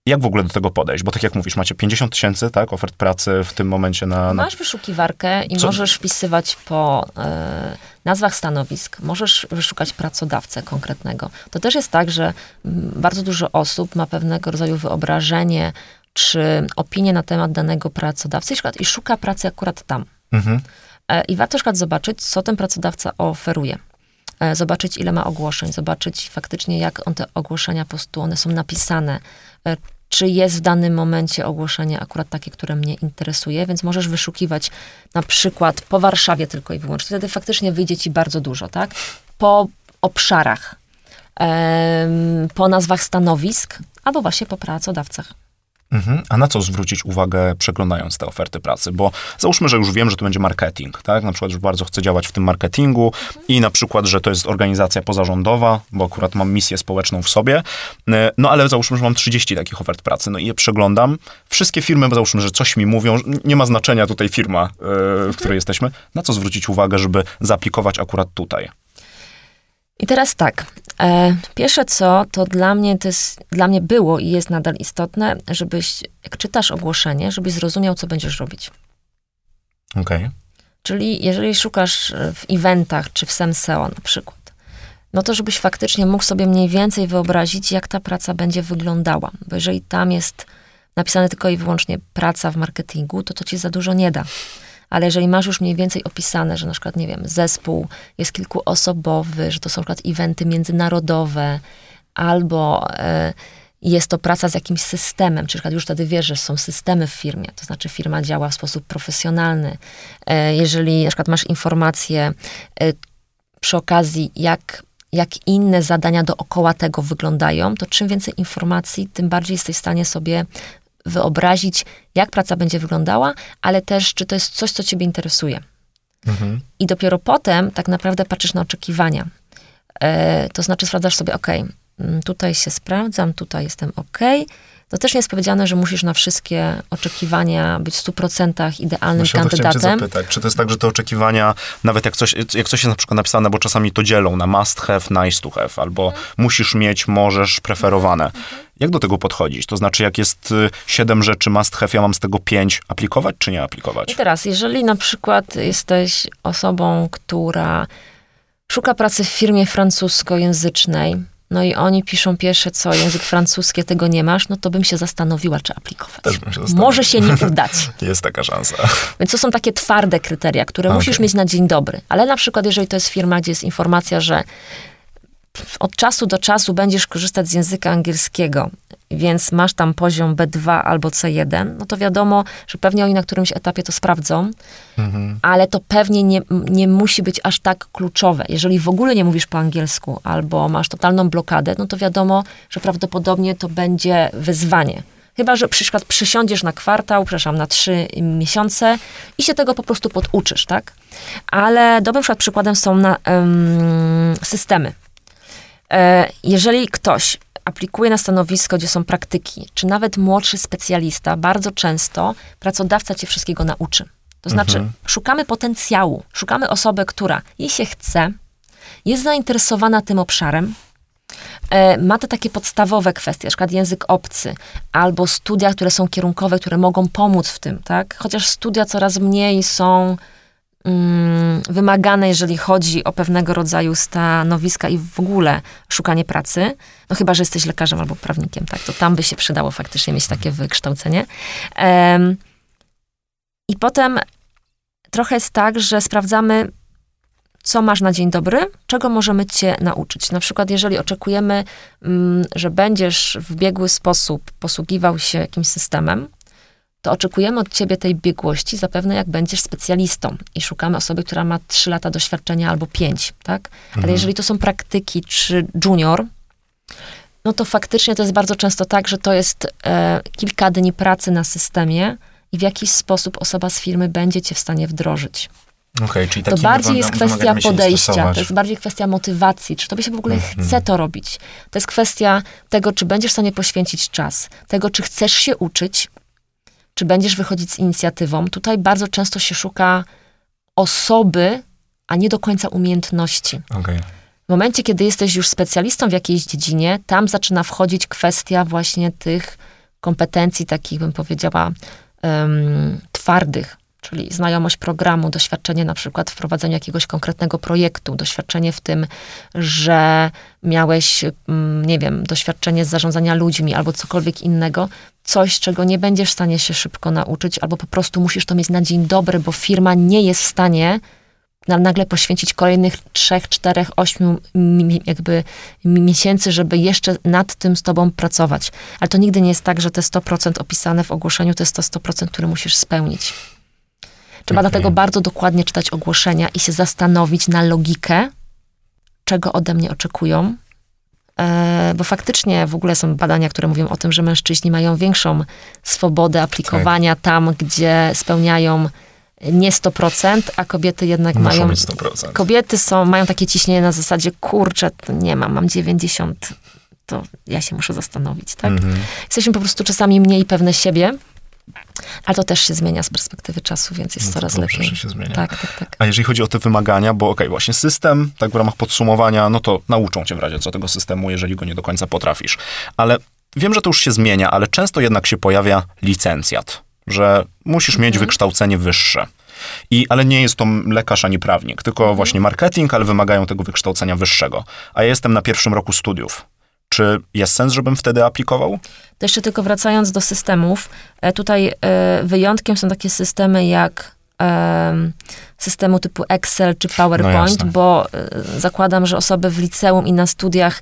Jak w ogóle do tego podejść? Bo tak jak mówisz, macie 50 tysięcy tak, ofert pracy w tym momencie na... na... Masz wyszukiwarkę i Co? możesz wpisywać po e, nazwach stanowisk, możesz wyszukać pracodawcę konkretnego. To też jest tak, że m, bardzo dużo osób ma pewnego rodzaju wyobrażenie czy opinię na temat danego pracodawcy i szuka pracy akurat tam. Mhm. E, I warto na przykład zobaczyć, co ten pracodawca oferuje. E, zobaczyć, ile ma ogłoszeń, zobaczyć faktycznie, jak on te ogłoszenia po prostu, one są napisane, czy jest w danym momencie ogłoszenie akurat takie, które mnie interesuje, więc możesz wyszukiwać na przykład po Warszawie tylko i wyłącznie. Wtedy faktycznie wyjdzie ci bardzo dużo, tak? Po obszarach, em, po nazwach stanowisk, albo właśnie po pracodawcach. Mhm. A na co zwrócić uwagę, przeglądając te oferty pracy? Bo załóżmy, że już wiem, że to będzie marketing, tak? Na przykład, że bardzo chcę działać w tym marketingu i na przykład, że to jest organizacja pozarządowa, bo akurat mam misję społeczną w sobie. E, No ale załóżmy, że mam 30 takich ofert pracy, no i je przeglądam. Wszystkie firmy, załóżmy, że coś mi mówią, nie ma znaczenia tutaj firma, e, w której jesteśmy. Na co zwrócić uwagę, żeby zaaplikować akurat tutaj? I teraz tak. E, pierwsze co, to dla mnie to jest, dla mnie było i jest nadal istotne, żebyś, jak czytasz ogłoszenie, żebyś zrozumiał, co będziesz robić. Okej. Czyli jeżeli szukasz w eventach, czy w SEMSEO na przykład, no to żebyś faktycznie mógł sobie mniej więcej wyobrazić, jak ta praca będzie wyglądała. Bo jeżeli tam jest napisane tylko i wyłącznie praca w marketingu, to to ci za dużo nie da. Ale jeżeli masz już mniej więcej opisane, że na przykład, nie wiem, zespół jest kilkuosobowy, że to są na przykład eventy międzynarodowe, albo e, jest to praca z jakimś systemem, czy na przykład już wtedy wiesz, że są systemy w firmie, to znaczy firma działa w sposób profesjonalny. E, jeżeli na przykład masz informacje e, przy okazji, jak, jak inne zadania dookoła tego wyglądają, to czym więcej informacji, tym bardziej jesteś w stanie sobie wyobrazić, jak praca będzie wyglądała, ale też, czy to jest coś, co ciebie interesuje. Mhm. I dopiero potem tak naprawdę patrzysz na oczekiwania. E, to znaczy sprawdzasz sobie, ok, tutaj się sprawdzam, tutaj jestem ok. To też nie jest powiedziane, że musisz na wszystkie oczekiwania być w 100% idealnym Właśnie kandydatem. zapytać. Czy to jest tak, że te oczekiwania, nawet jak coś, jak coś jest na przykład napisane, bo czasami to dzielą na must have, nice to have, albo musisz mieć, możesz, preferowane. Jak do tego podchodzić? To znaczy, jak jest y, siedem rzeczy must have, ja mam z tego pięć, aplikować czy nie aplikować? I teraz, jeżeli na przykład jesteś osobą, która szuka pracy w firmie francuskojęzycznej, no i oni piszą pierwsze co, język francuski, tego nie masz, no to bym się zastanowiła, czy aplikować. Też bym się. Może się nie udać. Jest taka szansa. Więc to są takie twarde kryteria, które Okej. musisz mieć na dzień dobry. Ale na przykład, jeżeli to jest firma, gdzie jest informacja, że od czasu do czasu będziesz korzystać z języka angielskiego, więc masz tam poziom B2 albo C1, no to wiadomo, że pewnie oni na którymś etapie to sprawdzą, Mhm. ale to pewnie nie, nie musi być aż tak kluczowe. Jeżeli w ogóle nie mówisz po angielsku albo masz totalną blokadę, no to wiadomo, że prawdopodobnie to będzie wyzwanie. Chyba, że przykład przysiądziesz na kwartał, przepraszam, na trzy miesiące i się tego po prostu poduczysz, tak? Ale dobrym przykład przykładem są na, em, systemy. E, jeżeli ktoś aplikuje na stanowisko, gdzie są praktyki, czy nawet młodszy specjalista, bardzo często pracodawca cię wszystkiego nauczy. To znaczy, szukamy potencjału, szukamy osoby, która jej się chce, jest zainteresowana tym obszarem, e, ma te takie podstawowe kwestie, na przykład język obcy, albo studia, które są kierunkowe, które mogą pomóc w tym, tak? Chociaż studia coraz mniej są wymagane, jeżeli chodzi o pewnego rodzaju stanowiska i w ogóle szukanie pracy, no chyba, że jesteś lekarzem albo prawnikiem, tak, to tam by się przydało faktycznie mieć takie wykształcenie. Em, I potem trochę jest tak, że sprawdzamy, co masz na dzień dobry, czego możemy cię nauczyć. Na przykład, jeżeli oczekujemy, mm, że będziesz w biegły sposób posługiwał się jakimś systemem, to oczekujemy od ciebie tej biegłości zapewne jak będziesz specjalistą i szukamy osoby, która ma 3 lata doświadczenia albo 5, tak? Ale jeżeli to są praktyki czy junior, no to faktycznie to jest bardzo często tak, że to jest e, kilka dni pracy na systemie i w jakiś sposób osoba z firmy będzie cię w stanie wdrożyć. Okej, czyli To bardziej jest kwestia podejścia, to jest bardziej kwestia motywacji, czy tobie się w ogóle Mhm. chce to robić. To jest kwestia tego, czy będziesz w stanie poświęcić czas, tego, czy chcesz się uczyć, czy będziesz wychodzić z inicjatywą. Tutaj bardzo często się szuka osoby, a nie do końca umiejętności. Okej. W momencie, kiedy jesteś już specjalistą w jakiejś dziedzinie, tam zaczyna wchodzić kwestia właśnie tych kompetencji, takich bym powiedziała, em, twardych, czyli znajomość programu, doświadczenie na przykład w prowadzeniu jakiegoś konkretnego projektu, doświadczenie w tym, że miałeś, mm, nie wiem, doświadczenie z zarządzania ludźmi albo cokolwiek innego, coś, czego nie będziesz w stanie się szybko nauczyć, albo po prostu musisz to mieć na dzień dobry, bo firma nie jest w stanie nagle poświęcić kolejnych trzech, czterech, ośmiu jakby miesięcy, żeby jeszcze nad tym z tobą pracować. Ale to nigdy nie jest tak, że te 100% opisane w ogłoszeniu to jest to 100%, które musisz spełnić. Trzeba okay. dlatego bardzo dokładnie czytać ogłoszenia i się zastanowić na logikę, czego ode mnie oczekują, bo faktycznie w ogóle są badania, które mówią o tym, że mężczyźni mają większą swobodę aplikowania tak. tam, gdzie spełniają nie 100%, a kobiety jednak Muszą mają... Mieć 100%. Kobiety są, mają takie ciśnienie na zasadzie, kurczę, to nie mam, mam 90, to ja się muszę zastanowić, tak? Mhm. Jesteśmy po prostu czasami mniej pewne siebie, ale to też się zmienia z perspektywy czasu, więc jest no coraz dobrze, lepiej. się zmienia. Tak, tak, tak. A jeżeli chodzi o te wymagania, bo okej, okay, właśnie system, tak w ramach podsumowania, no to nauczą cię w razie co tego systemu, jeżeli go nie do końca potrafisz. Ale wiem, że to już się zmienia, ale często jednak się pojawia licencjat, że musisz mhm. mieć wykształcenie wyższe. I, ale nie jest to lekarz ani prawnik, tylko mhm. właśnie marketing, ale wymagają tego wykształcenia wyższego. A ja jestem na pierwszym roku studiów. Czy jest sens, żebym wtedy aplikował? To jeszcze tylko wracając do systemów. E, tutaj e, wyjątkiem są takie systemy jak systemu typu Excel czy PowerPoint, no bo e, zakładam, że osoby w liceum i na studiach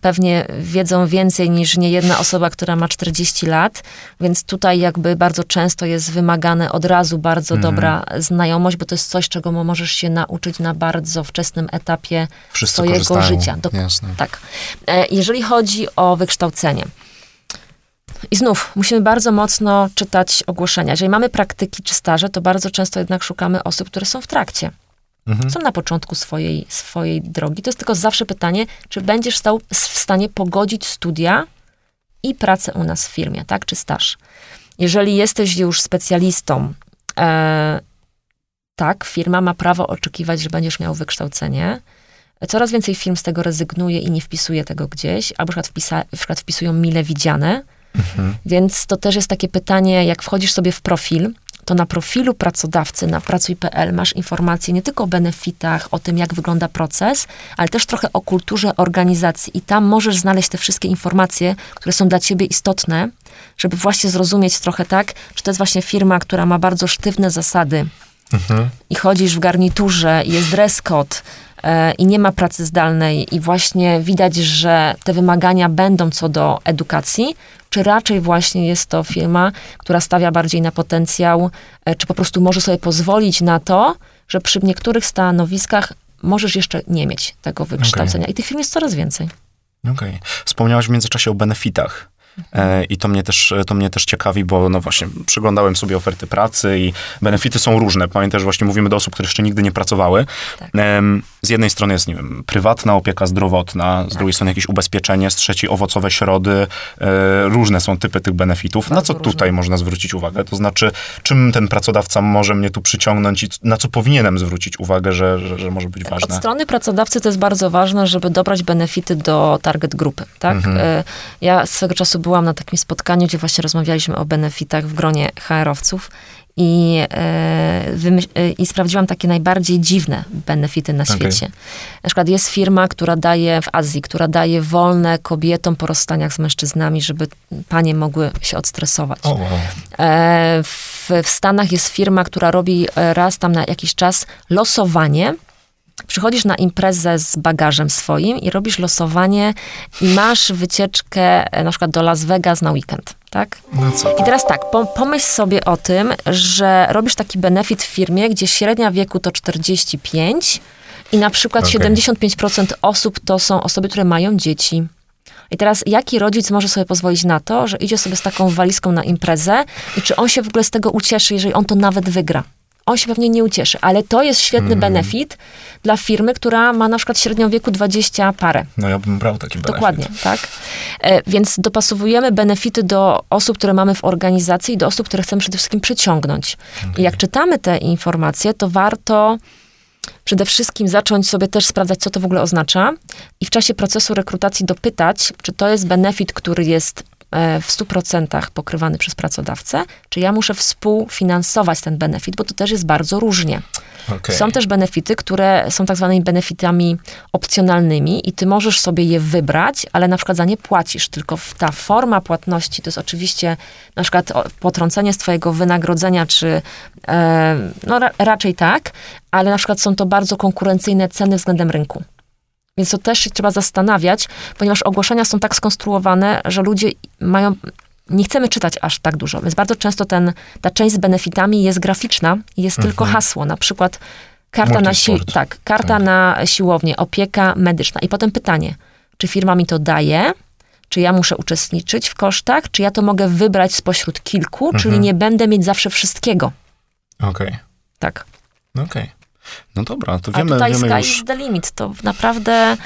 pewnie wiedzą więcej niż niejedna osoba, która ma 40 lat, więc tutaj jakby bardzo często jest wymagane od razu bardzo mhm. dobra znajomość, bo to jest coś, czego możesz się nauczyć na bardzo wczesnym etapie Wszyscy swojego korzystają. życia. Jasne. Tak. Jeżeli chodzi o wykształcenie, i znów, musimy bardzo mocno czytać ogłoszenia. Jeżeli mamy praktyki czy staże, to bardzo często jednak szukamy osób, które są w trakcie. Mhm. Są na początku swojej, swojej drogi. To jest tylko zawsze pytanie, czy będziesz stał w stanie pogodzić studia i pracę u nas w firmie, tak? Czy staż. Jeżeli jesteś już specjalistą, e, tak, firma ma prawo oczekiwać, że będziesz miał wykształcenie. Coraz więcej firm z tego rezygnuje i nie wpisuje tego gdzieś, albo na przykład, wpisa, na przykład wpisują mile widziane. Mhm. Więc to też jest takie pytanie, jak wchodzisz sobie w profil, to na profilu pracodawcy na pracuj.pl masz informacje nie tylko o benefitach, o tym, jak wygląda proces, ale też trochę o kulturze organizacji. I tam możesz znaleźć te wszystkie informacje, które są dla ciebie istotne, żeby właśnie zrozumieć trochę tak, czy to jest właśnie firma, która ma bardzo sztywne zasady mhm. i chodzisz w garniturze, i jest dress code, i nie ma pracy zdalnej, i właśnie widać, że te wymagania będą co do edukacji, czy raczej właśnie jest to firma, która stawia bardziej na potencjał, e, czy po prostu może sobie pozwolić na to, że przy niektórych stanowiskach możesz jeszcze nie mieć tego wykształcenia. Okay. I tych firm jest coraz więcej. Okej. Okay. Wspomniałaś w międzyczasie o benefitach. E, I to mnie, też, to mnie też ciekawi, bo no właśnie przyglądałem sobie oferty pracy i benefity są różne. Pamiętaj, że właśnie mówimy do osób, które jeszcze nigdy nie pracowały. Tak. Z jednej strony jest, nie wiem, prywatna opieka zdrowotna, z tak. drugiej strony jakieś ubezpieczenie, z trzeciej owocowe środy. E, różne są typy tych benefitów. Bardzo na co różne. tutaj można zwrócić uwagę? To znaczy, czym ten pracodawca może mnie tu przyciągnąć i na co powinienem zwrócić uwagę, że, że, że może być ważne? Od strony pracodawcy to jest bardzo ważne, żeby dobrać benefity do target grupy, tak? Mhm. E, ja swego czasu byłam na takim spotkaniu, gdzie właśnie rozmawialiśmy o benefitach w gronie HR-owców i, e, i sprawdziłam takie najbardziej dziwne benefity na świecie. Okay. Na przykład jest firma, która daje w Azji, która daje wolne kobietom po rozstaniach z mężczyznami, żeby panie mogły się odstresować. Oh, wow. e, w, w Stanach jest firma, która robi raz tam na jakiś czas losowanie Przychodzisz na imprezę z bagażem swoim i robisz losowanie i masz wycieczkę e, na przykład do Las Vegas na weekend, tak? No? I teraz tak, pomyśl sobie o tym, że robisz taki benefit w firmie, gdzie średnia wieku to 45 i na przykład okay. 75% osób to są osoby, które mają dzieci. I teraz jaki rodzic może sobie pozwolić na to, że idzie sobie z taką walizką na imprezę i czy on się w ogóle z tego ucieszy, jeżeli on to nawet wygra? On się pewnie nie ucieszy, ale to jest świetny mm. benefit dla firmy, która ma na przykład średnią wieku 20 parę. No ja bym brał taki benefit. Dokładnie, tak. E, więc dopasowujemy benefity do osób, które mamy w organizacji i do osób, które chcemy przede wszystkim przyciągnąć. Okay. I jak czytamy te informacje, to warto przede wszystkim zacząć sobie też sprawdzać, co to w ogóle oznacza i w czasie procesu rekrutacji dopytać, czy to jest benefit, który jest w 100% pokrywany przez pracodawcę, czy ja muszę współfinansować ten benefit, bo to też jest bardzo różnie. Okay. Są też benefity, które są tak zwanymi benefitami opcjonalnymi i ty możesz sobie je wybrać, ale na przykład za nie płacisz, tylko ta forma płatności to jest oczywiście na przykład potrącenie z twojego wynagrodzenia, czy e, no ra, raczej tak, ale na przykład są to bardzo konkurencyjne ceny względem rynku. Więc to też się trzeba zastanawiać, ponieważ ogłoszenia są tak skonstruowane, że ludzie mają nie chcemy czytać aż tak dużo, więc bardzo często ten, ta część z benefitami jest graficzna i jest mhm. tylko hasło, na przykład karta, na, si tak, karta tak. na siłownię, opieka medyczna. I potem pytanie, czy firma mi to daje, czy ja muszę uczestniczyć w kosztach, czy ja to mogę wybrać spośród kilku, mhm. czyli nie będę mieć zawsze wszystkiego. Okej. Okay. Tak. Okej. Okay. No dobra, to wiemy, A tutaj wiemy sky już... is the limit, to naprawdę...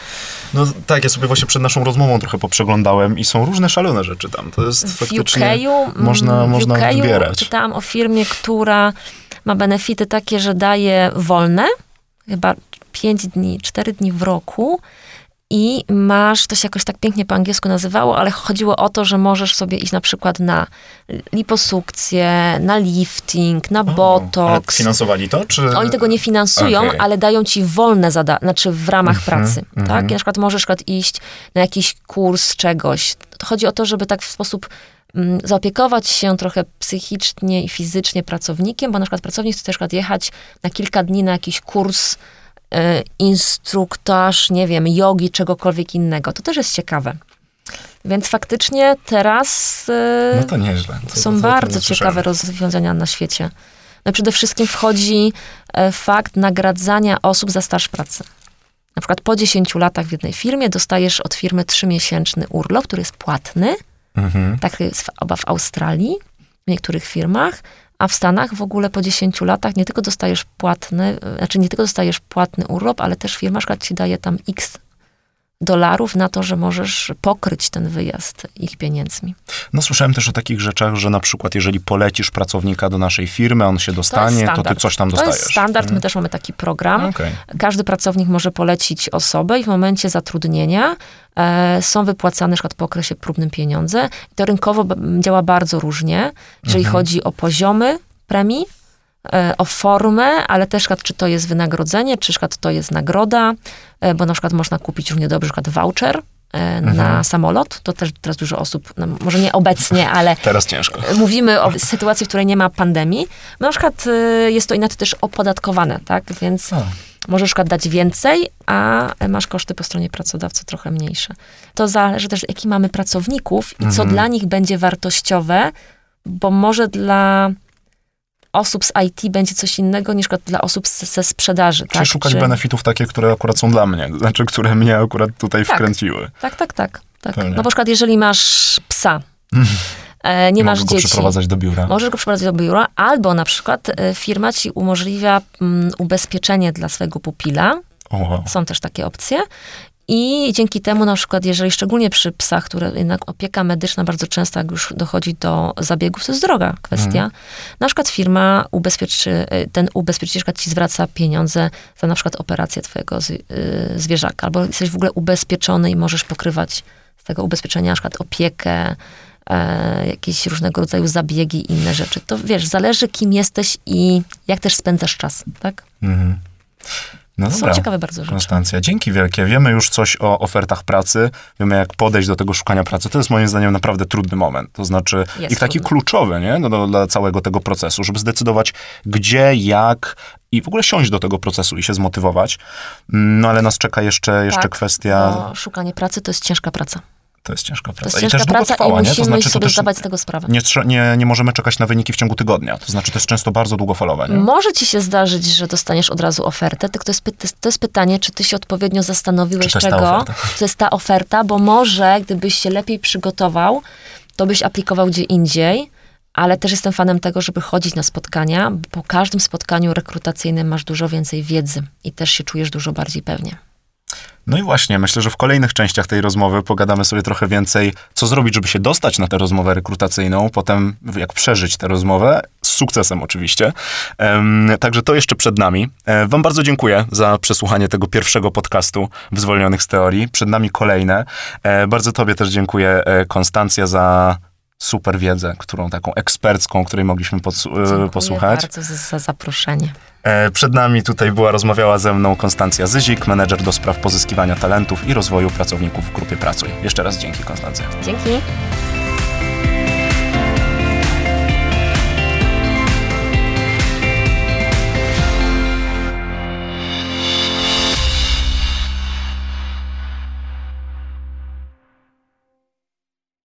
No tak, ja sobie właśnie przed naszą rozmową trochę poprzeglądałem i są różne szalone rzeczy tam. To jest w faktycznie... UK można, w można UK wybierać. czytałam o firmie, która ma benefity takie, że daje wolne, chyba 5 dni, 4 dni w roku i masz, to się jakoś tak pięknie po angielsku nazywało, ale chodziło o to, że możesz sobie iść na przykład na liposukcję, na lifting, na o, botox. finansowali to? Czy... Oni tego nie finansują, okay. ale dają ci wolne zadania, znaczy w ramach mm -hmm, pracy, mm -hmm. tak? I na przykład możesz przykład iść na jakiś kurs czegoś. To chodzi o to, żeby tak w sposób mm, zaopiekować się trochę psychicznie i fizycznie pracownikiem, bo na przykład pracownik chce na przykład jechać na kilka dni na jakiś kurs instruktaż, nie wiem, jogi, czegokolwiek innego. To też jest ciekawe. Więc faktycznie teraz e, no to nieźle. To, są to, to, bardzo ciekawe rozwiązania na świecie. No przede wszystkim wchodzi e, fakt nagradzania osób za staż pracy. Na przykład po 10 latach w jednej firmie dostajesz od firmy 3-miesięczny urlop, który jest płatny. Mhm. Tak jest chyba w Australii, w niektórych firmach. A w Stanach w ogóle po 10 latach nie tylko dostajesz płatny, znaczy nie tylko dostajesz płatny urlop, ale też firma ci daje tam x dolarów na to, że możesz pokryć ten wyjazd ich pieniędzmi. No słyszałem też o takich rzeczach, że na przykład jeżeli polecisz pracownika do naszej firmy, on się dostanie, to, to ty coś tam dostajesz. To jest standard, my mhm. też mamy taki program. Okay. Każdy pracownik może polecić osobę i w momencie zatrudnienia e, są wypłacane na przykład po okresie próbnym pieniądze. I to rynkowo działa bardzo różnie, jeżeli mhm. chodzi o poziomy premii, o formę, ale też czy to jest wynagrodzenie, czy to jest nagroda, e, bo na przykład można kupić równie dobrze przykład voucher e, mhm. na samolot. To też teraz dużo osób, no może nie obecnie, ale... Teraz ciężko. Mówimy o sytuacji, w której nie ma pandemii. Na przykład jest to inaczej też opodatkowane, tak? Więc o. możesz na przykład dać więcej, a masz koszty po stronie pracodawcy trochę mniejsze. To zależy też, jaki mamy pracowników i co mhm. dla nich będzie wartościowe, bo może dla osób z IT będzie coś innego niż dla osób ze sprzedaży. Czyli tak? szukać Czy... benefitów takie, które akurat są dla mnie, znaczy, które mnie akurat tutaj tak, wkręciły. Tak, tak, tak. tak. No na przykład, jeżeli masz psa, e, nie masz dzieci. Możesz go przeprowadzać do biura. Możesz go przeprowadzać do biura, albo na przykład e, firma ci umożliwia mm, ubezpieczenie dla swojego pupila. Wow. Są też takie opcje. I dzięki temu na przykład, jeżeli szczególnie przy psach, które jednak opieka medyczna bardzo często, jak już dochodzi do zabiegów, to jest droga kwestia. Mm. Na przykład firma ubezpieczy, ten ubezpieczycielka ci zwraca pieniądze za na przykład operację twojego y, zwierzaka, albo jesteś w ogóle ubezpieczony i możesz pokrywać z tego ubezpieczenia na przykład opiekę, e, jakieś różnego rodzaju zabiegi i inne rzeczy. To wiesz, zależy kim jesteś i jak też spędzasz czas, tak? Mm. No Są ciekawe bardzo rzeczy. Konstancja, dzięki wielkie. Wiemy już coś o ofertach pracy, wiemy jak podejść do tego szukania pracy. To jest moim zdaniem naprawdę trudny moment. To znaczy, jest i taki trudny. kluczowy, nie? No, dla całego tego procesu, żeby zdecydować gdzie, jak i w ogóle siąść do tego procesu i się zmotywować. No ale nas czeka jeszcze, jeszcze tak, kwestia... szukanie pracy to jest ciężka praca. To jest ciężka praca. To jest ciężka I praca trwała, i musimy to znaczy, sobie to zdawać z tego sprawę. Nie, nie, nie możemy czekać na wyniki w ciągu tygodnia. To znaczy, to jest często bardzo długofalowe. Nie? Może ci się zdarzyć, że dostaniesz od razu ofertę, tylko to jest, to jest pytanie, czy ty się odpowiednio zastanowiłeś, czy czego to jest ta oferta, bo może gdybyś się lepiej przygotował, to byś aplikował gdzie indziej, ale też jestem fanem tego, żeby chodzić na spotkania. Po każdym spotkaniu rekrutacyjnym masz dużo więcej wiedzy i też się czujesz dużo bardziej pewnie. No i właśnie, myślę, że w kolejnych częściach tej rozmowy pogadamy sobie trochę więcej, co zrobić, żeby się dostać na tę rozmowę rekrutacyjną, potem jak przeżyć tę rozmowę, sukcesem oczywiście. Em, Także to jeszcze przed nami. E, Wam bardzo dziękuję za przesłuchanie tego pierwszego podcastu w Zwolnionych z Teorii. Przed nami kolejne. E, Bardzo tobie też dziękuję, e, Konstancja, za super wiedzę, którą taką ekspercką, której mogliśmy e, Dziękuję posłuchać. bardzo za zaproszenie. E, Przed nami tutaj była, rozmawiała ze mną Konstancja Zyzik, menedżer do spraw pozyskiwania talentów i rozwoju pracowników w grupie Pracuj. Jeszcze raz dzięki, Konstancja. Dzięki.